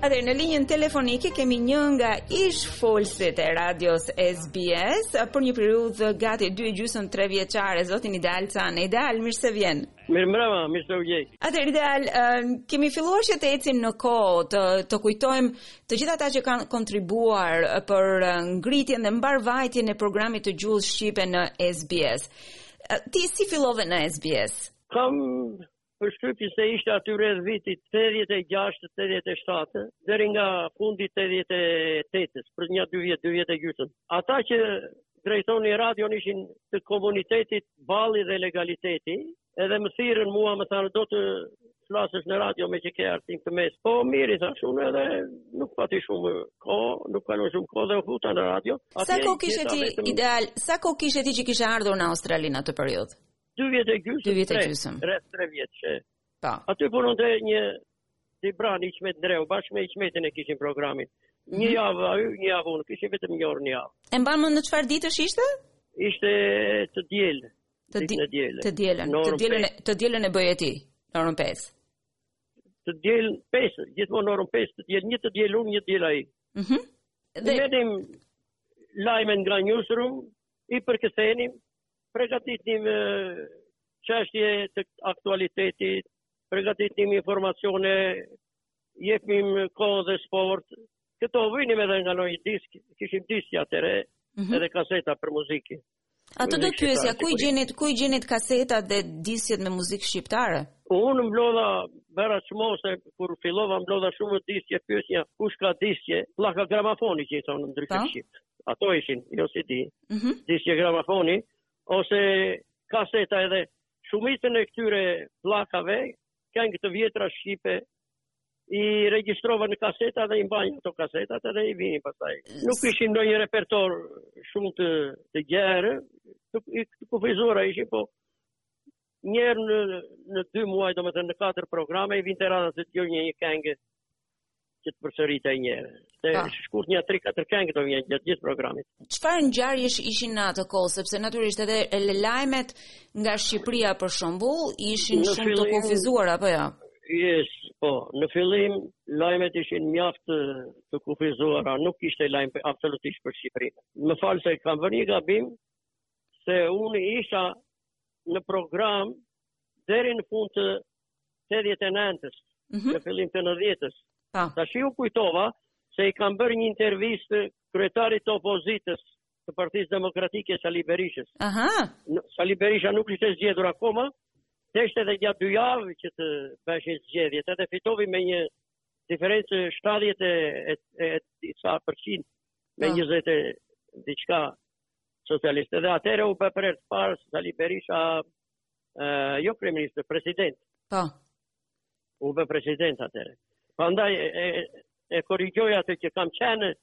Atëherë, në linjën telefonike kemi një nga ish folësit e radios SBS për një periudhë gati 2 e gjysmë 3 vjeçare, zotin Ideal Can. Ideal, mirë se vjen. Mirëmbrëma, mirë se ju gjej. Atëherë Ideal, kemi filluar që të ecim në kohë, të të kujtojmë të gjithë ata që kanë kontribuar për ngritjen dhe mbarëvajtjen e programit të gjuhës shqipe në SBS. Ti si fillove në SBS? Kam përshtypje se ishte aty rreth vitit 86-87, deri nga fundi i 88-ës, për nja dy vjet, dy vjet e gjysëm. Ata që drejtonin radion ishin të komunitetit Balli dhe Legaliteti, edhe më thirrën mua më thanë do të flasësh në radio meqë ke arsim të mesëm. Po mirë, i thashë unë edhe nuk pati shumë kohë, nuk kaloi shumë kohë dhe u futa në radio. Atë sa kohë kishe ti vetëm... Ideal, sa kohë kishe ti që kishe ardhur në Australi në atë periudhë? 2 vjet e gjysëm. 2 vjet e gjysëm. Rreth 3 vjet që Po. Aty punonte një dibran Hiqmet Ndreu, bashkë me Hiqmetin e kishim programin. Një mm -hmm. javë ai një javë unë, kishim vetëm një orë në javë. E mban mend çfarë ditësh ishte? Ishte të diel. Të diel. Të dielën. Të dielën, të dielën e bëje ti, në orën 5. Të dielën 5, gjithmonë në orën 5, të dielën një të diel unë, një të diel ai. Mm -hmm. Dhe... Merrnim lajme nga newsroom, i përkthenim, Pregatitnim çështje të aktualitetit, pregatitnim informacione, jepnim kohë dhe sport. Këto, vinim edhe nga ndonjë disk, kishim disqe atëherë, mm -hmm. edhe kaseta për muzikë. Atë do të pyesja, ku i gjenit, ku i gjenit kasetat dhe disqet me muzikë shqiptare? Unë mblodha bëra çmos kur fillova mblodha shumë disqe pyesja kush ka disqe pllaka gramafoni që i thonë ndryshe shqip. ato ishin, jo CD, mm -hmm. disqe gramafoni, ose kaseta edhe, shumicën e këtyre pllakave, këngë të vjetra shqipe, i regjistrova në kaseta dhe i mbanim ato kasetat edhe i vinim pastaj. Nuk ishin ndonjë repertor shumë të, të gjerë, të, të kufizuara ishin, po herë në, në dy muaj, domethënë në katër programe, i vinte radha asaj, një një kënge që të përsëritej një herë. Se pa. Po. shkurt nja 3-4 këngë do vinim gjatë gjithë programit. Çfarë ngjarjesh ishin në atë kohë, sepse natyrisht edhe lajmet nga Shqipria për shembull, ishin në shumë fillim, të kufizuara, apo ja? Jo? Yes, po, në fillim, lajmet ishin mjaft të, të kufizuara, nuk kishte lajm absolutisht për Shqipërinë. Më fal se kam bërë një gabim, se unë isha në program deri në fund të 89-ës, mm -hmm. në fillim të 90-ës. Po. Tashi u kujtova se i kam bërë një intervistë kryetarit të opozitës të Partisë Demokratike Sali Berishës. Aha. Sali Berisha nuk ishte zgjedhur akoma, deshte edhe nja dy javë që të bëshin zgjedhjet, edhe fitovi me një diferencë 70 e, e, e, e disa përqind, me 20 po. e diçka socialiste. Dhe atëherë u bë për herë të parë Sali Berisha uh, jo kryeministër, president. Po. U bë president atëherë. Prandaj e, e korrigjoj atë që kam qenë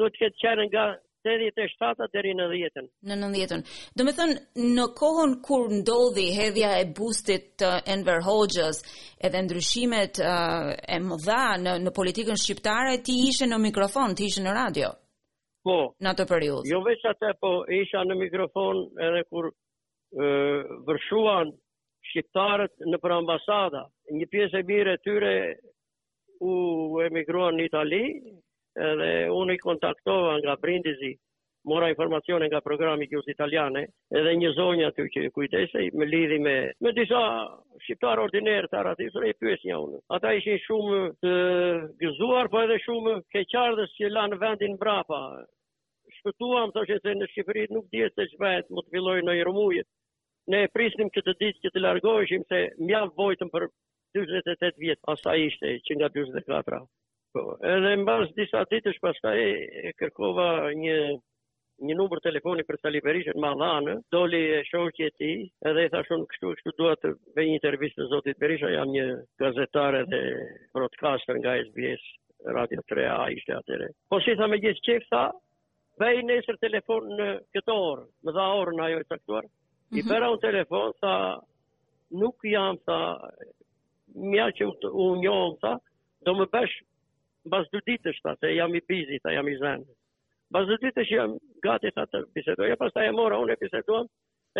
do të ketë qenë nga 87 deri në 90-ën. Në 90-ën. Domethënë në kohën kur ndodhi hedhja e bustit të Enver Hoxhës, edhe ndryshimet uh, e mëdha në në politikën shqiptare, ti ishe në mikrofon, ti ishe në radio. Po. Në atë periudhë. Jo veç atë, po isha në mikrofon edhe kur ë vërshuan shqiptarët nëpër ambasada. Një pjesë e mirë e tyre u emigruan në Itali, edhe unë i kontaktova nga Brindisi, mora informacione nga programi i gjuhës italiane, edhe një zonjë aty që kujdesej me lidhi me me disa shqiptarë ordinerë të arratisur e i pyesnja unë. Ata ishin shumë të gëzuar, po edhe shumë keqardhës që lanë vendin brapa. Shpëtuam, thoshin se në Shqipëri nuk dihet se ç'bëhet, mund të fillojë ndonjë rrëmujë. Ne prisnim këtë ditë që të largoheshim se mjaft vojtëm për 48 vjet a sa ishte që nga 44-a. Po, edhe mbas disa ditësh pastaj e kërkova një një numër telefoni për Sali Berishën ma dhanë, doli e shoqja e tij, edhe i thashë unë kështu, kështu dua t'i bëj një intervistë zotit Berisha, jam një gazetar edhe broadcaster nga SBS, Radio 3A ishte atëhere. Po si tha me gjithë qejf, tha, Bëj nesër telefon në këtë orë, më dha orën ajo të caktuar, mm -hmm. i mhm. bëra unë telefon, tha nuk jam, tha, mjaft që u njohëm, tha, do më bësh mbas dy ditësh tha, se jam i bizi, tha, jam i zënë. Mbas dy ditësh jam gati, tha, të bisedoj, pastaj e mora unë, e biseduam,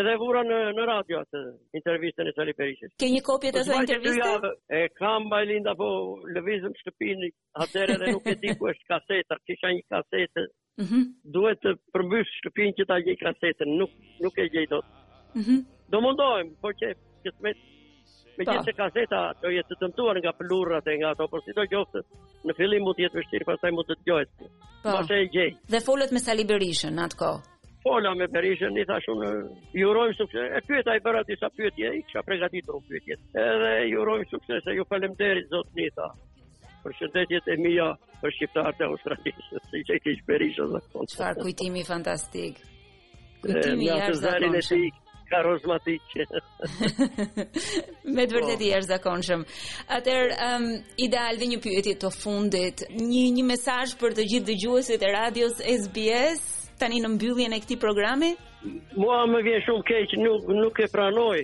edhe vura në, në radio atë intervistën e Sali Berishës. Ke një kopje të asaj interviste? E kam, Majlinda, po lëvizëm shtëpinë, atëherë edhe nuk e di ku është kaseta, kisha një kasetë. Mm -hmm. Duhet të përmbys shtëpinë që ta gjej kasetën, nuk nuk e gjej dot. Mm -hmm. Do mundohem, po që që megjithëse kaseta do jetë e dëmtuar nga pluhurat e nga ato, por sidoqoftë, në fillim mund të jetë vështirë, pastaj mund të dëgjohet. Po. Po se e gjej. Dhe folët me Sali Berishën në atë kohë. Fola me Berishën, i thashë unë, ju urojmë sukses. E pyeta i bëra disa pyetje, i kisha përgatitur pyetjet. Edhe ju urojmë sukses, ju faleminderit zotni, tha. Përshëndetjet e mia për shqiptarët e Australisë, siç i kish Berisha dhe fond. Çfarë kujtimi fantastik. Kujtimi i jashtëzakonshëm. Ja, si karizmatik. Me të vërtetë i po. jashtëzakonshëm. Atëherë, um, Ideal dhe një pyetje të fundit, një një mesazh për të gjithë dëgjuesit e radios SBS tani në mbylljen e këtij programi? Mua më vjen shumë keq, nuk nuk e pranoj.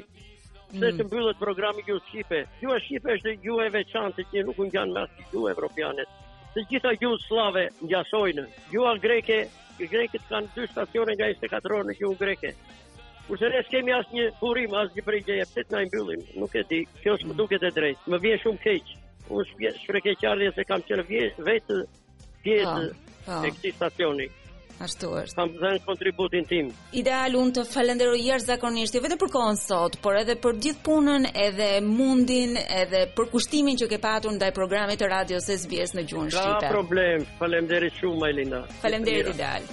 Mm. Pse të mbyllet programi gjuhës shqipe. Gjuha shqipe është gjuhë e veçantë që nuk ngjan me asnjë gjuhë evropiane. Të gjitha gjuhët sllave ngjasojnë. Gjuha greke, grekët kanë dy stacione nga 24 orë në gjuhën greke. Kurse ne s'kemi asnjë burim, asnjë prej gjëje, pse të na i mbyllin, nuk e di, kjo s'më mm. duket e drejtë, më vjen shumë keq. Unë shpreh keqardhje se kam qenë vetë pjesë po, po. e këtij stacioni. Ashtu është. Kam dhënë kontributin tim. Ideal unë të falenderoj jashtëzakonisht jo vetëm për kohën sot, por edhe për gjithë punën, edhe mundin, edhe përkushtimin që ke patur ndaj programit të radios SBS në gjuhën shqipe. S'ka problem. Faleminderit shumë Elina. Faleminderit Ideal.